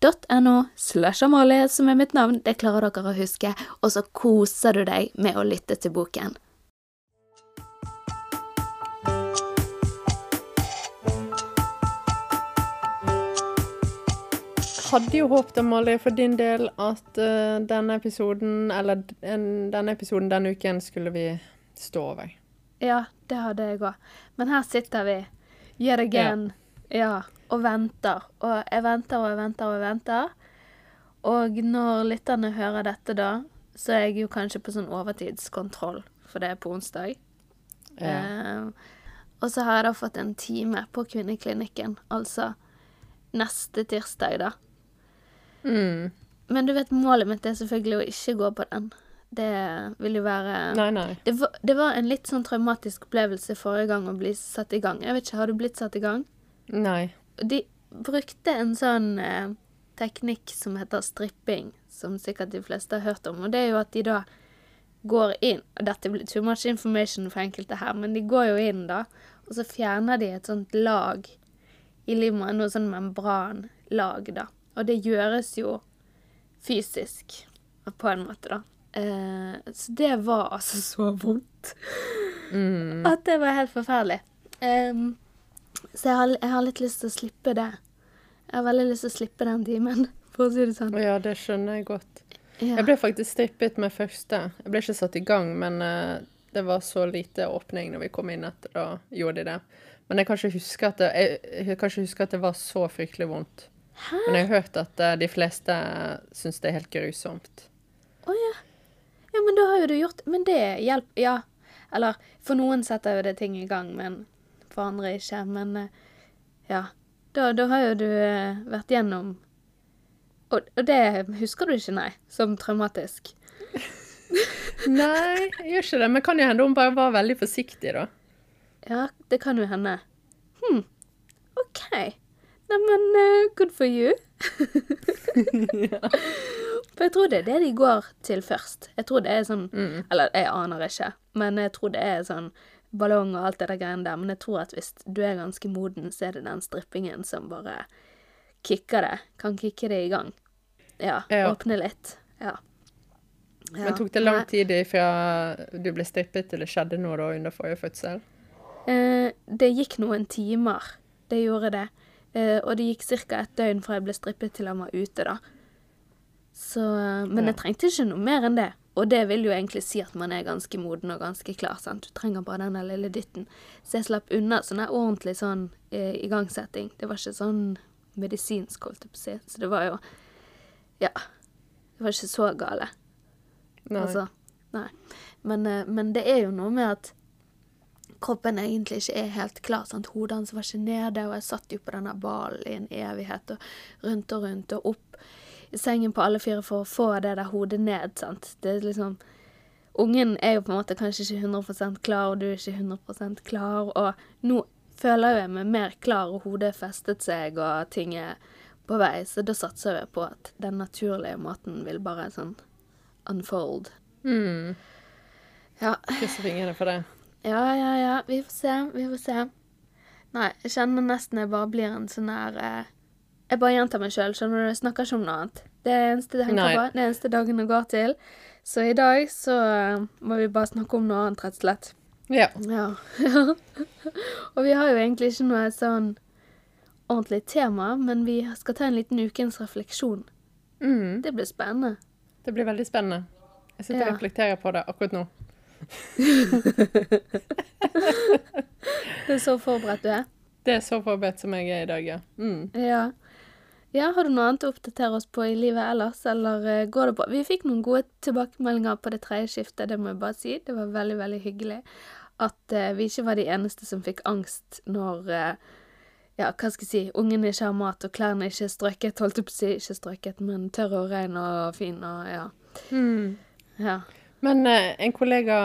n-e-x-t-o-r-y.no slash Amalie som er mitt navn. Det klarer dere å huske. Og så koser du deg med å lytte til boken. hadde jo håpet, Amalie, for din del at uh, denne episoden, eller en, denne episoden denne uken, skulle vi stå over. Ja, det hadde jeg òg. Men her sitter vi, yet again, ja. ja, og venter. Og jeg venter og jeg venter og jeg venter. Og når lytterne hører dette da, så er jeg jo kanskje på sånn overtidskontroll, for det er på onsdag. Ja. Eh, og så har jeg da fått en time på kvinneklinikken, altså neste tirsdag, da. Mm. Men du vet, målet mitt er selvfølgelig å ikke gå på den. Det vil jo være Nei, nei. Det var, det var, en litt sånn traumatisk opplevelse forrige gang å bli satt i gang. Jeg vet ikke, Har du blitt satt i gang? Nei. De brukte en sånn eh, teknikk som heter stripping, som sikkert de fleste har hørt om. Og det er jo at de da går inn og Dette blir too much information for enkelte her, men de går jo inn, da, og så fjerner de et sånt lag i livmoren, noe sånn membranlag, da. Og det gjøres jo fysisk, på en måte, da. Eh, så det var altså så vondt. Mm. At det var helt forferdelig. Um, så jeg har, jeg har, litt lyst til å slippe det. Jeg har veldig lyst til å slippe den timen, for å si det sånn. Ja, det skjønner jeg godt. Ja. Jeg ble faktisk strippet med første. Jeg ble ikke satt i gang, men uh, det var så lite åpning når vi kom inn etter. Da gjorde de det. Men jeg kan ikke huske at det, jeg, jeg kan ikke huske at det var så fryktelig vondt. Hæ? Men jeg har hørt at uh, de fleste syns det er helt grusomt. Å oh, ja. Ja, men da har jo du gjort Men det hjelper Ja. Eller for noen setter jo det ting i gang, men for andre ikke. Men uh, ja. Da, da, har jo du uh, vært gjennom og, og, det husker du ikke, nei, som traumatisk? nei, jeg gjør ikke det. Men kan jo hende hun bare var veldig forsiktig, da. Ja, det kan jo hende. Hm. OK. Neimen, uh, good for you. ja. For jeg tror det er det de går til først. Jeg tror det er sånn mm. Eller jeg aner ikke, men jeg tror det er sånn ballong og alt det der greiene der. Men jeg tror at hvis du er ganske moden, så er det den strippingen som bare kicker det. Kan kicke det i gang. Ja. ja. Åpne litt. Ja. ja. Men tok det lang tid fra du ble strippet til det skjedde noe da under forrige fødsel? Eh, det gikk noen timer. Det gjorde det. Eh, og det gikk ca. et døgn fra jeg ble strippet til han var ute, da. Så, men ja. jeg trengte ikke noe mer enn det. Og det vil jo egentlig si at man er ganske moden og ganske klar. sant? Du trenger bare den lille dytten. Så jeg slapp unna sånn ordentlig sånn eh, igangsetting. Det var ikke sånn medisinsk, holdt jeg på å si. Så det var jo Ja. Det var ikke så gale. Nei. Altså, nei. Men, eh, men det er jo noe med at kroppen egentlig ikke er helt klar. sant? Hodet hans var ikke nede, og jeg satt jo på denne ballen i en evighet, og rundt og rundt og opp i sengen på alle fire for å få det der hodet ned, sant. Det er liksom Ungen er jo på en måte kanskje ikke 100% klar, og du er ikke 100% klar, og nå føler jeg meg mer klar, og hodet festet seg, og ting er på vei, så da satser jeg på at den naturlige måten vil bare sånn unfold. Mm. Ja. Krysser fingrene for det. Ja, ja, ja. Vi får se. Vi får se. Nei, jeg kjenner nesten jeg bare blir en sånn her eh, Jeg bare gjentar meg sjøl, skjønner du. Jeg snakker ikke om noe annet. Det er eneste det henger på. Det er eneste dagene går til. Så i dag så uh, må vi bare snakke om noe annet, rett og slett. Ja. ja. og vi har jo egentlig ikke noe sånn ordentlig tema, men vi skal ta en liten ukens refleksjon. Mm. Det blir spennende. Det blir veldig spennende. Jeg sitter og reflekterer på det akkurat nå. Det er så forberedt du er. Det er så forberedt som jeg er i dag, ja. Mm. Ja. Ja, har du noe annet å oppdatere oss på i livet ellers, eller eh, går det bra? Vi fikk noen gode tilbakemeldinger på det tredje skiftet, det må jeg bare si. Det var veldig, veldig hyggelig at eh, vi ikke var de eneste som fikk angst når eh, ja, hva skal jeg si, ungene ikke har mat og klærne ikke er strøket, holdt jeg på å si, ikke strøket, men tørre og ren og fin og ja. Mm. Ja. Men eh, en kollega,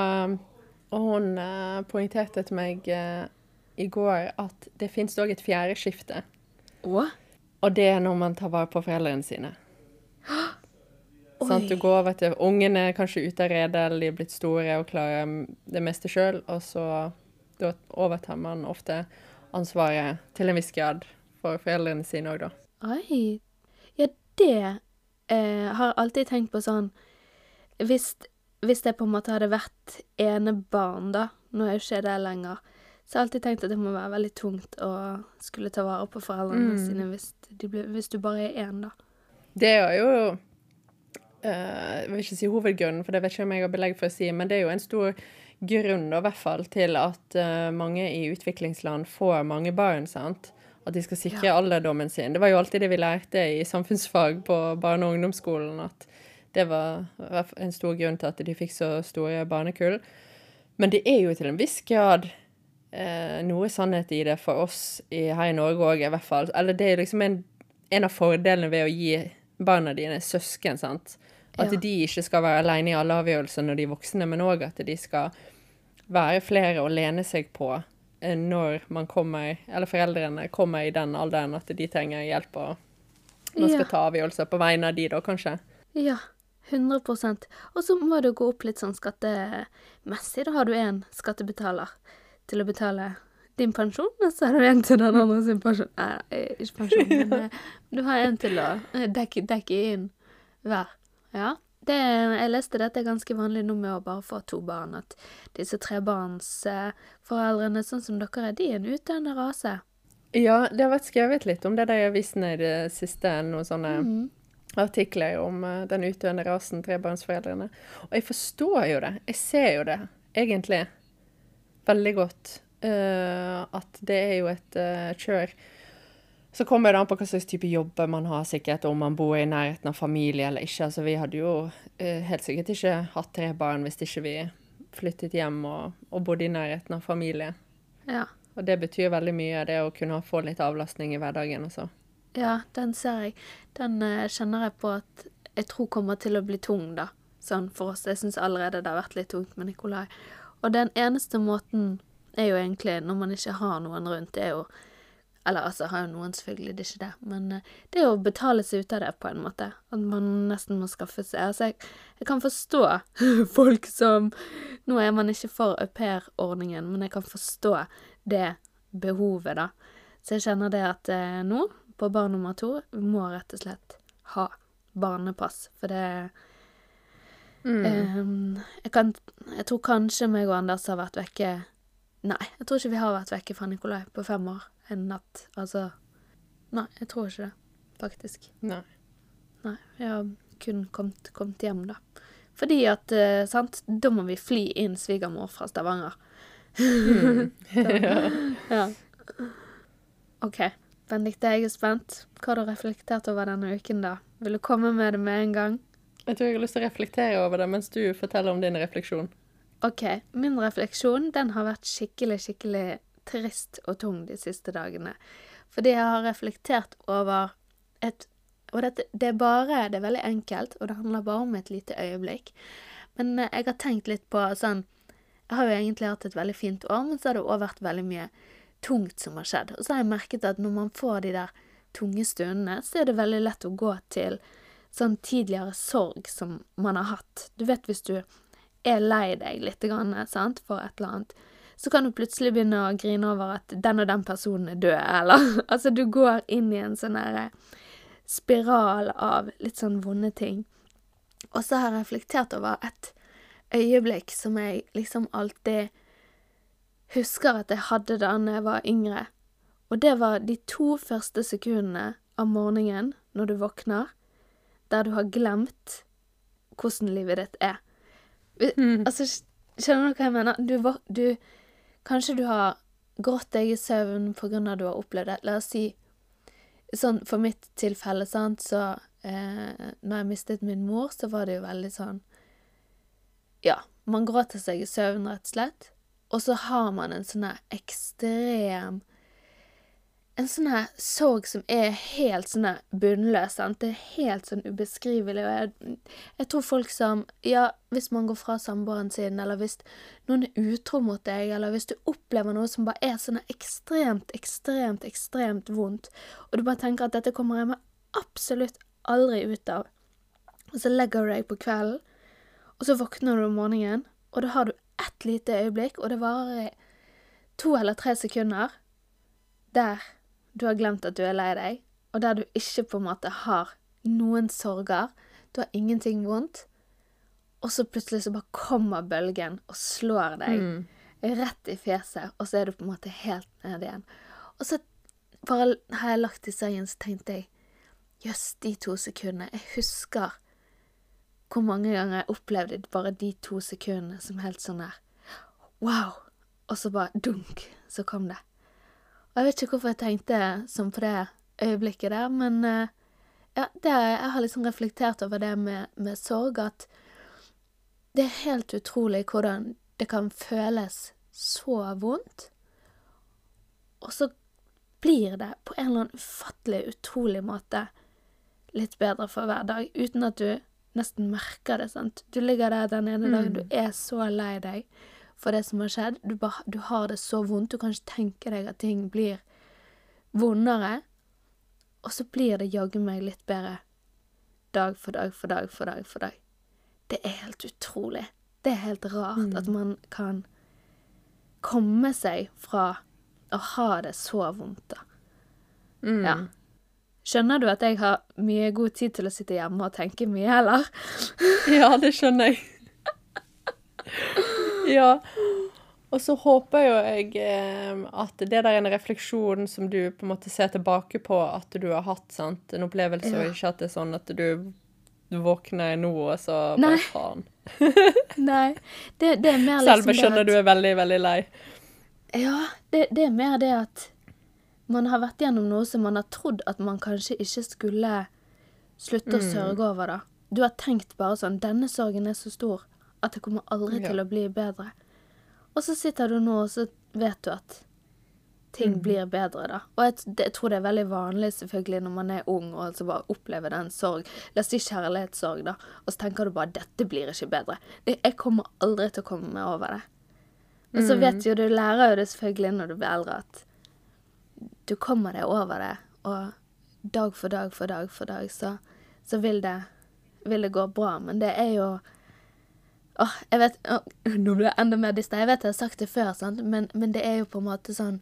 og hun eh, poengterte til meg eh, i går at det finnes òg et fjerde skifte. Å? Og det er når man tar vare på foreldrene sine. Sånn, Du går over til Ungene er kanskje ute av redet, eller de er blitt store og klarer det meste sjøl, og så da overtar man ofte ansvaret til en viss grad for foreldrene sine òg, da. Oi. Ja, det eh, har jeg alltid tenkt på sånn hvis, hvis det på en måte hadde vært enebarn, da, nå er jo ikke det lenger, så har alltid tenkt at det må være veldig tungt å skulle ta vare på foreldrene Mm. sine hvis, de blir, hvis du bare er én, da. Det er jo uh, Jeg vil ikke si hovedgrunnen, for det vet ikke om jeg har belegg for å si, men det er jo en stor grunn, da, hvert fall, til at uh, mange i utviklingsland får mange barn, sant. At de skal sikre alderdommen sin. Det var jo alltid det vi lærte i samfunnsfag på barne- og ungdomsskolen, at det var en stor grunn til at de fikk så store barnekull. Men det er jo til en viss grad eh, noe sannhet i det for oss i, her i Norge òg, i hvert fall. Eller det er liksom en, en av fordelene ved å gi barna dine søsken, sant. At Ja. de ikke skal være alene i alle avgjørelser når de er voksne, men òg at de skal være flere å lene seg på eh, når man kommer, eller foreldrene kommer i den alderen at de trenger hjelp og man skal Ja. ta avgjørelser på vegne av de da, kanskje. Ja, 100% Og så må det gå opp litt sånn skattemessig. Da har du én skattebetaler til å betale din pensjon, og så har du en til den andre sin pensjon. Nei, nei, ikke pensjon, men eh, du har en til å eh, dekke, dekke inn hver. Ja. Det, jeg leste dette er ganske vanlig nå med å bare få to barn, at disse trebarnsforeldrene, sånn som dere er, de er en utdøende rase. Ja, det har vært skrevet litt om det der i avisene i det siste, noen sånne Mm. artikler om eh, den utdøende rasen trebarnsforeldrene. Og jeg forstår jo det. Jeg ser jo det, egentlig, veldig godt. uh, at det er jo et uh, kjør. Så kommer det an på hva slags type jobber man har, sikkert, om man bor i nærheten av familie eller ikke. Altså, vi hadde jo uh, helt sikkert ikke hatt tre barn hvis ikke vi flyttet hjem og, og bodde i nærheten av familie. Ja. Og det betyr veldig mye, det å kunne få litt avlastning i hverdagen også. Ja, den ser jeg. Den uh, kjenner jeg på at jeg tror kommer til å bli tung, da. Sånn for oss. Jeg syns allerede det har vært litt tungt med Nikolai. Og den eneste måten er jo egentlig, når man ikke har noen rundt, det er jo Eller altså, har jo noen selvfølgelig, det er ikke det, men eh, det er jo å betale seg ut av det, på en måte. At man nesten må skaffe seg Altså, jeg, jeg kan forstå folk som Nå er man ikke for aupairordningen, men jeg kan forstå det behovet, da. Så jeg kjenner det at eh, nå, på barn nummer to, vi må rett og slett ha barnepass, for det eh, jeg, kan, jeg tror kanskje meg og Anders har vært vekke Nei, jeg tror ikke vi har vært vekke fra Nikolai på fem år en natt. Altså Nei, jeg tror ikke det, faktisk. Nei. Nei, vi har kun kommet, kommet hjem, da. Fordi at, eh, sant, da må vi fly inn svigermor fra Stavanger. ja. OK. Benedicte, jeg er spent. Hva har du reflektert over denne uken, da? Vil du komme med det med en gang? Jeg tror jeg har lyst til å reflektere over det mens du forteller om din refleksjon. OK. Min refleksjon, den har vært skikkelig, skikkelig trist og tung de siste dagene. Fordi jeg har reflektert over et Og dette, det er bare Det er veldig enkelt, og det handler bare om et lite øyeblikk. Men eh, jeg har tenkt litt på sånn Jeg har jo egentlig hatt et veldig fint år, men så har det òg vært veldig mye tungt som har skjedd. Og så har jeg merket at når man får de der tunge stundene, så er det veldig lett å gå til sånn tidligere sorg som man har hatt. Du vet hvis du er lei deg litt grann, sant, for et eller annet, så kan du plutselig begynne å grine over at den og den personen er død, eller Altså, du går inn i en sånn derre spiral av litt sånn vonde ting. Og så har jeg reflektert over et øyeblikk som jeg liksom alltid husker at jeg hadde da jeg var yngre. Og det var de to første sekundene av morgenen når du våkner, der du har glemt hvordan livet ditt er. Mm. Altså, skjønner du hva jeg mener? Du, du, kanskje du har grått deg i søvn av at du har opplevd det. La oss si sånn for mitt tilfelle, sant, så eh, Når jeg mistet min mor, så var det jo veldig sånn Ja, man gråter seg i søvn, rett og slett. Og så har man en sånn ekstrem en sånn her sorg som er helt sånn bunnløs. Sant? Det er helt sånn ubeskrivelig. Og jeg, jeg, tror folk som Ja, hvis man går fra samboeren sin, eller hvis noen er utro mot deg, eller hvis du opplever noe som bare er sånn ekstremt, ekstremt, ekstremt vondt, og du bare tenker at dette kommer jeg meg absolutt aldri ut av, og så legger du deg på kvelden, og så våkner du om morgenen, og da har du ett lite øyeblikk, og det varer i to eller tre sekunder, der du har glemt at du er lei deg, og der du ikke på en måte har noen sorger, du har ingenting vondt, og så plutselig så bare kommer bølgen og slår deg mm. rett i fjeset, og så er du på en måte helt nede igjen. Og så bare har jeg lagt i sengen, så tenkte jeg jøss, de to sekundene Jeg husker hvor mange ganger jeg opplevde bare de to sekundene som helt sånn der Wow! Og så bare dunk, så kom det. Og jeg vet ikke hvorfor jeg tenkte sånn på det øyeblikket der, men uh, ja, det, jeg har liksom reflektert over det med, med, sorg, at det er helt utrolig hvordan det kan føles så vondt, og så blir det på en eller annen ufattelig, utrolig måte litt bedre for hver dag, uten at du nesten merker det, sant. Du ligger der den ene mm. dagen, du er så lei deg for det som har skjedd. Du, bare, du har det så vondt. Du kan ikke tenke deg at ting blir vondere. Og så blir det jaggu meg litt bedre dag for dag for dag for dag for dag. Det er helt utrolig. Det er helt rart mm. at man kan komme seg fra å ha det så vondt, da. Mm. Ja. Skjønner du at jeg har mye god tid til å sitte hjemme og tenke mye, eller? ja, det skjønner jeg. ja. Og så håper jo jeg eh, at det der er en refleksjon som du på en måte ser tilbake på at du har hatt, sant? En opplevelse, ja. og ikke at det er sånn at du, du våkner nå, og så bare faen. Nei. Det, det, er mer liksom Selv om jeg skjønner at, du er veldig, veldig lei. Ja, det, det, er mer det at man har vært gjennom noe som man har trodd at man kanskje ikke skulle slutte mm. å sørge over, da. Du har tenkt bare sånn Denne sorgen er så stor at det kommer aldri ja. til å bli bedre. Og så sitter du nå, og så vet du at ting mm. blir bedre, da. Og jeg, det, jeg, tror det er veldig vanlig selvfølgelig når man er ung og altså bare opplever den sorg. La oss si kjærlighetssorg, da. Og så tenker du bare 'dette blir ikke bedre'. Jeg kommer aldri til å komme meg over det. Men så vet mm. jo du lærer jo det selvfølgelig når du blir eldre, at du kommer deg over det. Og dag for dag for dag for dag så, så vil, det, vil det gå bra. Men det er jo Åh, jeg vet oh, Nå ble jeg enda mer dista. Jeg vet jeg har sagt det før, sant? Men, men, det er jo på en måte sånn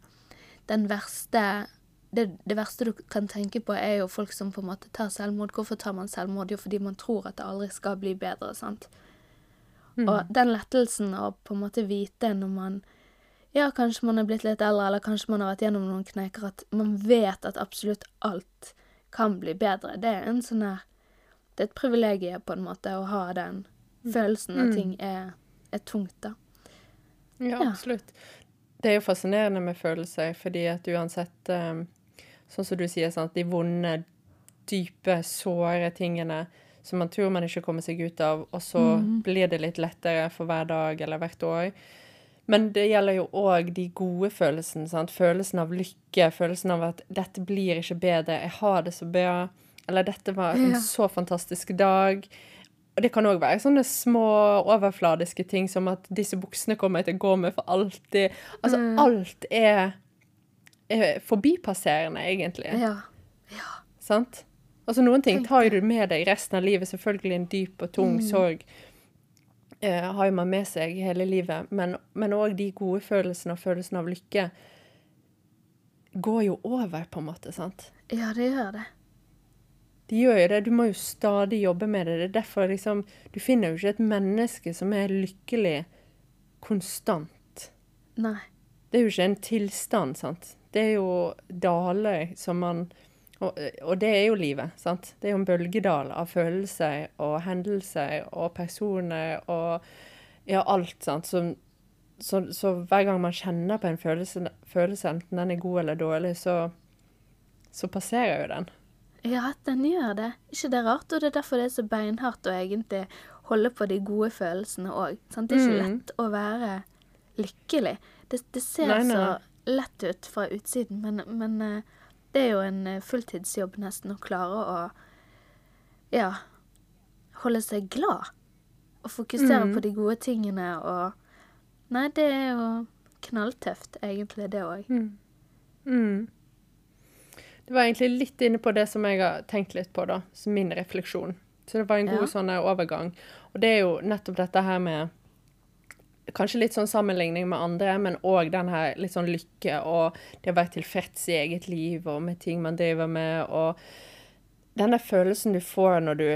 Den verste det, det, verste du kan tenke på, er jo folk som på en måte tar selvmord. Hvorfor tar man selvmord? Jo, fordi man tror at det aldri skal bli bedre, sant. Mm. Og den lettelsen å på en måte vite når man Ja, kanskje man er blitt litt eldre, eller kanskje man har vært gjennom noen kneker, at man vet at absolutt alt kan bli bedre. Det er en sånn her Det er et privilegium, på en måte, å ha den følelsen av mm. ting er, er tungt, da. Ja, absolutt. Det er jo fascinerende med følelser, fordi at uansett um, Sånn som du sier, sant, de vonde, dype, såre tingene som man tror man ikke kommer seg ut av, og så mm. blir det litt lettere for hver dag eller hvert år. Men det gjelder jo òg de gode følelsene. Sant? Følelsen av lykke, følelsen av at 'dette blir ikke bedre', 'jeg har det så bra', eller 'dette var en ja. så fantastisk dag'. Og det kan òg være sånne små overfladiske ting som at disse buksene kommer jeg til å gå med for alltid. Altså, mm. alt er, er, forbipasserende, egentlig. Ja. ja. Sant? Altså, noen ting tar du med deg resten av livet. Selvfølgelig en dyp og tung mm. sorg eh, har jo man med seg hele livet. Men òg de gode følelsene og følelsen av lykke går jo over, på en måte, sant? Ja, det gjør det. De gjør jo det. Du må jo stadig jobbe med det. Det er derfor liksom Du finner jo ikke et menneske som er lykkelig konstant. Nei. Det er jo ikke en tilstand, sant. Det er jo daler som man og, og, det er jo livet, sant. Det er jo en bølgedal av følelser og hendelser og personer og Ja, alt, sant. Så, så, så, hver gang man kjenner på en følelse, følelse, enten den er god eller dårlig, så, så passerer jo den. Ja, den gjør det. Ikke det er rart, og det er derfor det er så beinhardt å egentlig holde på de gode følelsene òg. Det er ikke mm. lett å være lykkelig. Det, det ser nei, nei. så lett ut fra utsiden, men, men, eh, det er jo en eh, fulltidsjobb nesten å klare å ja, holde seg glad. Og fokusere mm. på de gode tingene og Nei, det er jo knalltøft, egentlig, det òg. Mm. Mm. Det var egentlig litt inne på det som jeg har tenkt litt på, da, som min refleksjon. Så det var en god ja. sånn overgang. Og det er jo nettopp dette her med Kanskje litt sånn sammenligning med andre, men òg den her litt sånn lykke og det å være tilfreds i eget liv og med ting man driver med, og denne følelsen du får når du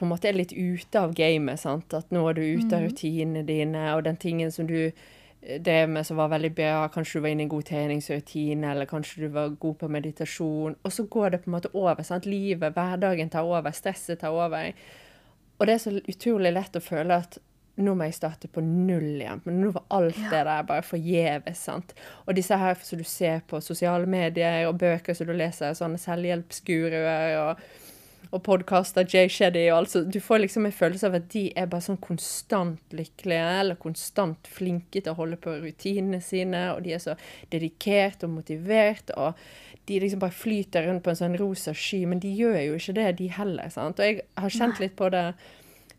på en måte er litt ute av gamet, sant. At nå er du ute av mm. rutinene dine, og den tingen som du drev med som var veldig bra. Kanskje du var inne i en god treningsrutine, eller kanskje du var god på meditasjon. Og så går det på en måte over. sant? Livet, hverdagen tar over, stresset tar over. Og det er så utrolig lett å føle at nå må jeg starte på null igjen. Men nå var alt det der bare forgjeves. sant? Og disse her som du ser på sosiale medier, og bøker som du leser, sånne selvhjelpsguruer og og podkaster, Jay Shetty og alt, så Du får liksom en følelse av at de er bare sånn konstant lykkelige, eller konstant flinke til å holde på rutinene sine, og de er så dedikert og motivert, og de liksom bare flyter rundt på en sånn rosa sky, men de gjør jo ikke det, de heller, sant. Og jeg har kjent litt på det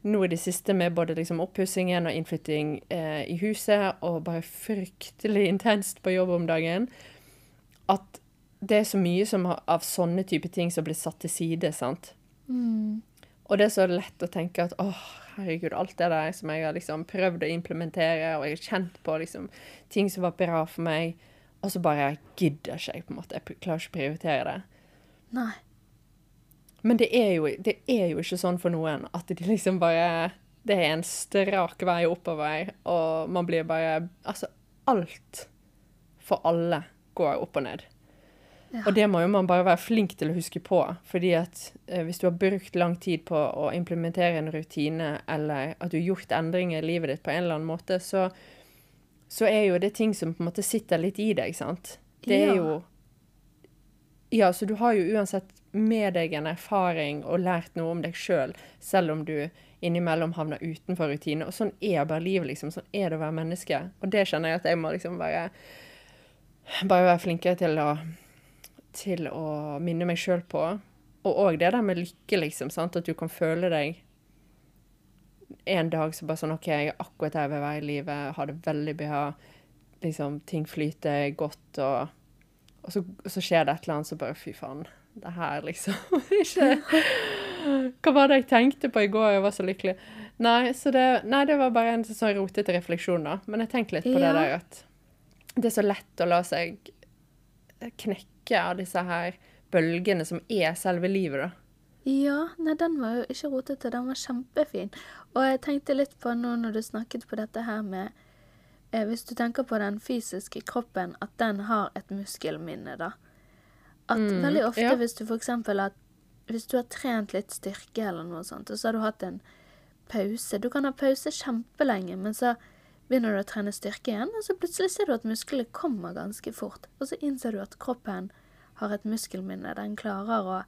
nå i det siste med både liksom oppussingen og innflytting eh, i huset, og bare fryktelig intenst på jobb om dagen, at det er så mye som av sånne type ting som blir satt til side, sant. Mm. Og det er så lett å tenke at åh, herregud, alt det der som jeg har liksom prøvd å implementere, og jeg har kjent på liksom ting som var bra for meg, og så bare gidder ikke jeg, på en måte. Jeg klarer ikke å prioritere det. Nei. Men det er, jo, det er jo ikke sånn for noen at de liksom bare Det er en strak vei oppover, og man blir bare Altså, alt for alle går opp og ned. Ja. Og det må jo man bare være flink til å huske på. fordi at eh, hvis du har brukt lang tid på å implementere en rutine, eller at du har gjort endringer i livet ditt på en eller annen måte, så, så er jo det ting som på en måte sitter litt i deg, sant. Det er ja. jo Ja, så du har jo uansett med deg en erfaring og lært noe om deg sjøl, selv, selv om du innimellom havner utenfor rutine. Og sånn er bare livet, liksom. Sånn er det å være menneske. Og det kjenner jeg at jeg må liksom bare Bare være flinkere til å til å minne meg sjøl på. Og òg det der med lykke, liksom. Sant? At du kan føle deg en dag så bare sånn OK, jeg er akkurat der jeg vil være i livet, har det veldig bra, liksom, ting flyter godt, og, og, så, så, skjer det et eller annet, så bare fy faen. Det her, liksom. Ikke Hva var det jeg tenkte på i går? Jeg var så lykkelig. Nei, så det, nei, det var bare en sånn rotete refleksjon, da. Men jeg tenker litt på ja. det der at det er så lett å la seg knekke stykke av disse her bølgene som er selve livet, da. Ja, nei, den var jo ikke rotete, den var kjempefin. Og jeg tenkte litt på nå når du snakket på dette her med eh, Hvis du tenker på den fysiske kroppen, at den har et muskelminne, da. At mm, veldig ofte ja. hvis du eksempel at Hvis du har trent litt styrke eller noe sånt, og så har du hatt en pause Du kan ha pause kjempelenge, men så begynner du å trene styrke igjen, og så plutselig ser du at musklene kommer ganske fort. Og så innser du at kroppen har et muskelminne. Den klarer å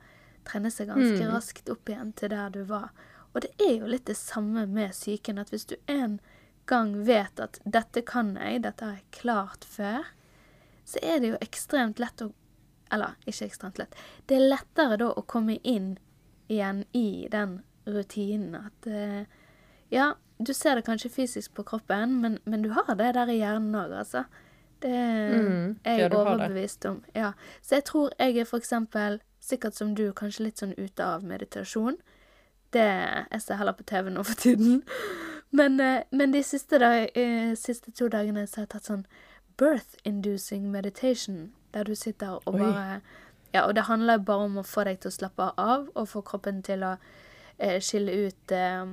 trene seg ganske mm. raskt opp igjen til der du var. Og det er jo litt det samme med psyken, at hvis du en gang vet at 'dette kan jeg, dette har jeg klart før', så er det jo ekstremt lett å Eller ikke ekstremt lett. Det er lettere da å komme inn igjen i den rutinen at uh, Ja, du ser det kanskje fysisk på kroppen, men, men du har det der i hjernen òg, altså. Det mm, er jeg overbevist om. Ja. Så jeg tror jeg er for eksempel, sikkert som du, kanskje litt sånn ute av meditasjon. Det Jeg ser heller på TV nå for tiden. Men, eh, men de siste, dag, eh, siste, to dagene så har jeg tatt sånn birth-inducing meditation, der du sitter og bare Ja, og det handler bare om å få deg til å slappe av, og få kroppen til å eh, skille ut Eh,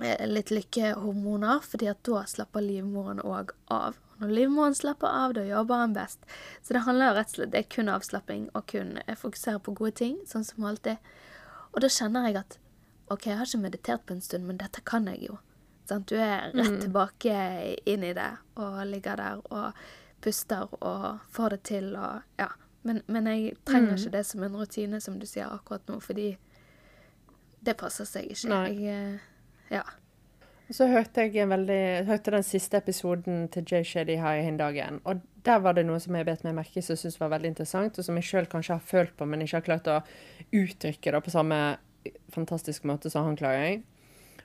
litt lykkehormoner, fordi at da slapper livmoren òg av. Når livmoren slapper av, da jobber han best. Så det handler rett og slett det er kun avslapping og kun eh, fokusere på gode ting, sånn som alltid. Og da kjenner jeg at OK, jeg har ikke meditert på en stund, men dette kan jeg jo. Sant? Du er rett tilbake inn i det og ligger der og puster og får det til og Ja. Men, men jeg trenger ikke det som en rutine, som du sier akkurat nå, fordi det passer seg ikke. Nei. Jeg, eh, Og Så hørte jeg en veldig, hørte den siste episoden til Jay Shady her i dagen. Og der var det noe som jeg bet meg merke i som jeg syntes var veldig interessant, og som jeg sjøl kanskje har følt på, men ikke har klart å uttrykke det på samme fantastiske måte som han klarer.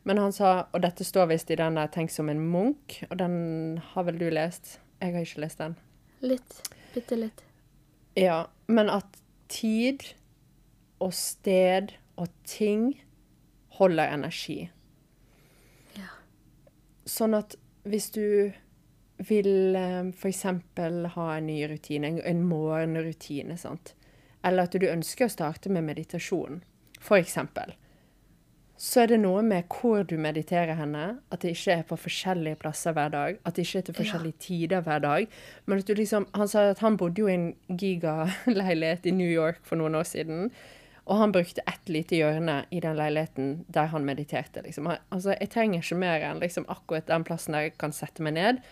Men han sa, og dette står visst i den der 'Tenk som en munk', og den har vel du lest? Jeg har ikke lest den. Litt. Bitte litt. Ja, men at tid og sted og ting holder energi. Sånn at hvis du vil eh, f.eks. ha en ny rutine, en, en morgenrutine, sant? eller at du ønsker å starte med meditasjon, f.eks., så er det noe med hvor du mediterer henne, at det ikke er på forskjellige plasser hver dag, at det ikke er til forskjellige tider hver dag. Men at du liksom Han sa at han bodde jo i en gigaleilighet i New York for noen år siden. Og han brukte ett lite hjørne i den leiligheten der han mediterte. Liksom. Altså, jeg trenger ikke mer enn liksom, akkurat den plassen der jeg kan sette meg ned.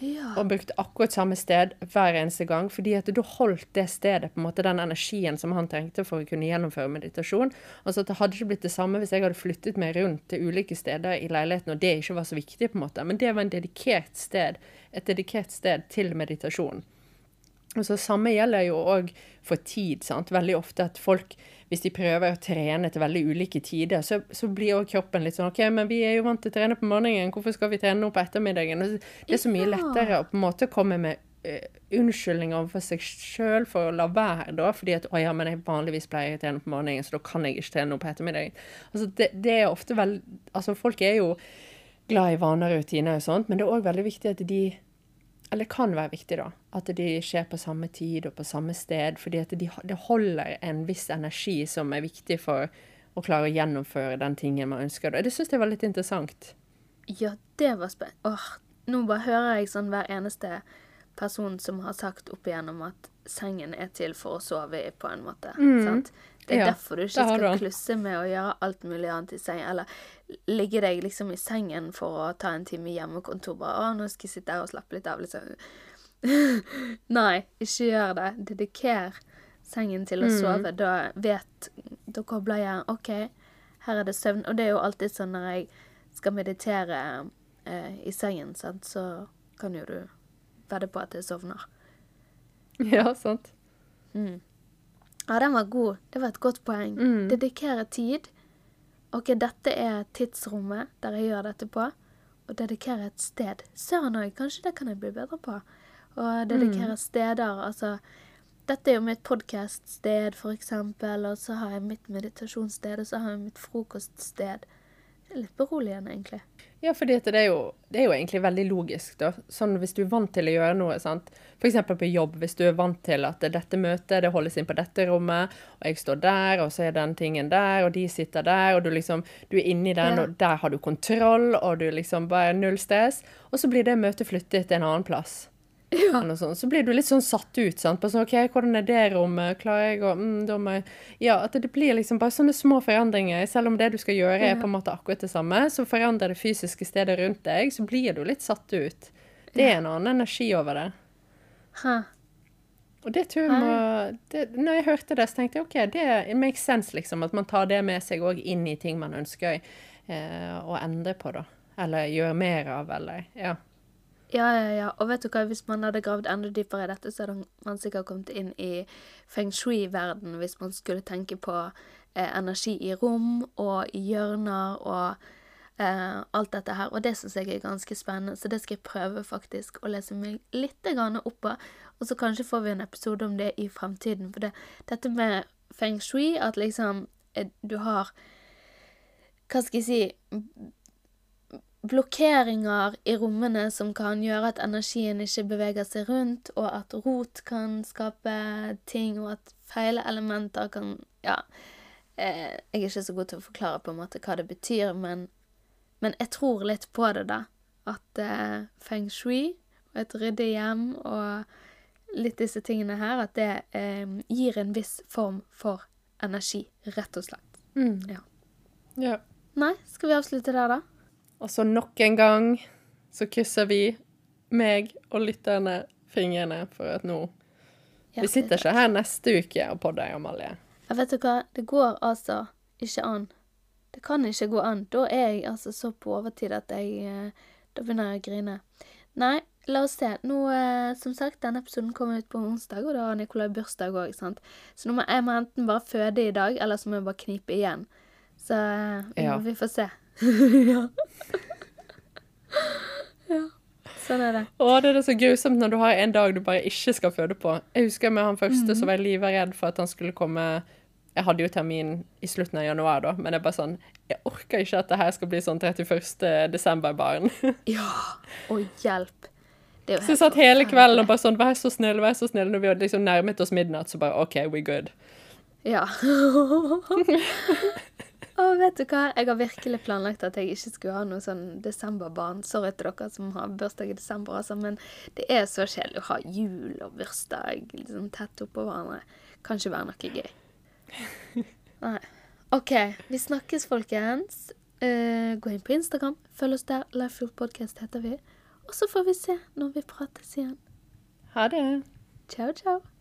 Ja. Og brukte akkurat samme sted hver eneste gang. fordi at da holdt det stedet på en måte den energien som han trengte for å kunne gjennomføre meditasjon. Altså at Det hadde ikke blitt det samme hvis jeg hadde flyttet meg rundt til ulike steder i leiligheten, og det ikke var så viktig. på en måte. Men det var en dedikert sted, et dedikert sted til meditasjon. Og så Samme gjelder jo òg for tid. sant? Veldig ofte at folk, hvis de prøver å trene til veldig ulike tider, så, så blir jo kroppen litt sånn OK, men vi er jo vant til å trene på morgenen, hvorfor skal vi trene nå på ettermiddagen? Det er så mye lettere å på en måte komme med uh, unnskyldninger overfor seg sjøl for å la være, da. Fordi at å ja, men jeg vanligvis pleier å trene på morgenen, så da kan jeg ikke trene nå på ettermiddagen. Altså, det, det er ofte vel Altså, folk er jo glad i vaner og rutiner og sånt, men det er òg veldig viktig at de eller kan være viktig, da. At de skjer på samme tid og på samme sted. fordi at de, det holder en viss energi som er viktig for å klare å gjennomføre den tingen man ønsker. Det syns jeg var litt interessant. Ja, det var spennende. Åh, nå bare hører jeg sånn hver eneste person som har sagt opp igjennom at sengen er til for å sove i, på en måte. Sant? Det er Ja, derfor du ikke skal klusse med å gjøre alt mulig annet i sengen. Eller ligge deg liksom i sengen for å ta en time hjemmekontor. Bare 'Å, nå skal jeg sitte her og slappe litt av', liksom. Nei, ikke gjør det. Dediker sengen til å Mm. sove. Da vet Da kobler jeg OK, her er det søvn. Og det er jo alltid sånn når jeg skal meditere eh, i sengen, sant, så kan jo du vedde på at jeg sovner. Ja, sant. Ja, den var god. Det var et godt poeng. Mm. Dedikere tid. OK, dette er tidsrommet der jeg gjør dette på. Og dedikere et sted. Søren òg, kanskje det kan jeg bli bedre på. Og dedikere steder. Altså Dette er jo mitt podkaststed, for eksempel, og så har jeg mitt meditasjonssted, og så har jeg mitt frokoststed. Litt beroligende, egentlig. Ja, for det det er jo egentlig veldig logisk, da. Sånn hvis du er vant til å gjøre noe, sant. F.eks. på jobb, hvis du er vant til at dette møtet det holdes inn på dette rommet, og jeg står der, og så er den tingen der, og de sitter der, og du liksom Du er inni den, Ja. og der har du kontroll, og du liksom bare null stress. Og så blir det møtet flyttet til en annen plass. noe sånt. Så blir du litt sånn satt ut. sant? På sånn, ok, Hvordan er det rommet? Klarer jeg å mm, da må jeg... Ja, at det blir liksom bare sånne små forandringer. Selv om det du skal gjøre er på en måte akkurat det samme, så forandrer det fysiske stedet rundt deg, så blir du litt satt ut. Det er en annen energi over det. Ha. Og det tror jeg må det, Når jeg hørte det, så tenkte jeg OK, det makes sense, liksom. At man tar det med seg òg inn i ting man ønsker eh, å endre på, da. Eller gjøre mer av, eller Ja. Ja, ja, ja. Og vet du hva, hvis man hadde gravd enda dypere i dette, så hadde man sikkert kommet inn i feng shui-verden hvis man skulle tenke på eh, energi i rom og i hjørner og eh, alt dette her. Og det syns jeg er ganske spennende, så det skal jeg prøve faktisk å lese meg litt opp på. Og så kanskje får vi en episode om det i fremtiden. For det, dette med feng shui, at liksom eh, du har Hva skal jeg si blokkeringer i rommene som kan gjøre at energien ikke beveger seg rundt, og at rot kan skape ting, og at feile elementer kan Ja. Eh, jeg er ikke så god til å forklare på en måte hva det betyr, men, men jeg tror litt på det, da. At eh, feng shui og et ryddig hjem og litt disse tingene her, at det eh, gir en viss form for energi, rett og slett. Ja. ja. Nei, skal vi avslutte der, da? Og så nok en gang så krysser vi, meg og lytterne, fingrene for at nå Vi sitter ikke her neste uke og podder, Amalie. Ja, vet du hva, det går altså ikke an. Det kan ikke gå an. Da er jeg altså så på overtid at jeg eh, Da begynner jeg å grine. Nei, la oss se. Nå, eh, som sagt, denne episoden kommer ut på onsdag, og da har Nikolai bursdag òg, sant. Så nå må jeg må enten bare føde i dag, eller så må jeg bare knipe igjen. Så eh, ja. vi får se. ja. ja. Sånn er det. Å, det er så grusomt når du har en dag du bare ikke skal føde på. Jeg husker med han første, mm så var jeg livredd for at han skulle komme Jeg hadde jo termin i slutten av januar, da, men jeg bare sånn Jeg orker ikke at det her skal bli sånn 31. desember-barn. ja. Og hjelp. Så jeg satt hele kvelden og bare sånn Vær så snill, vær så snill. Når vi hadde liksom nærmet oss midnatt, så bare OK, we're good. Ja. Og vet du hva, jeg har virkelig planlagt at jeg ikke skulle ha noe sånn desemberbarn. Sorry til dere som har bursdag i desember, altså, men det er så kjedelig å ha jul og bursdag liksom tett oppå hverandre. Kan ikke være noe gøy. Nei. OK, vi snakkes, folkens. Uh, gå inn på Instagram, følg oss der. Lifefield Podcast heter vi. Og så får vi se når vi prates igjen. Ha det. Ciao, ciao.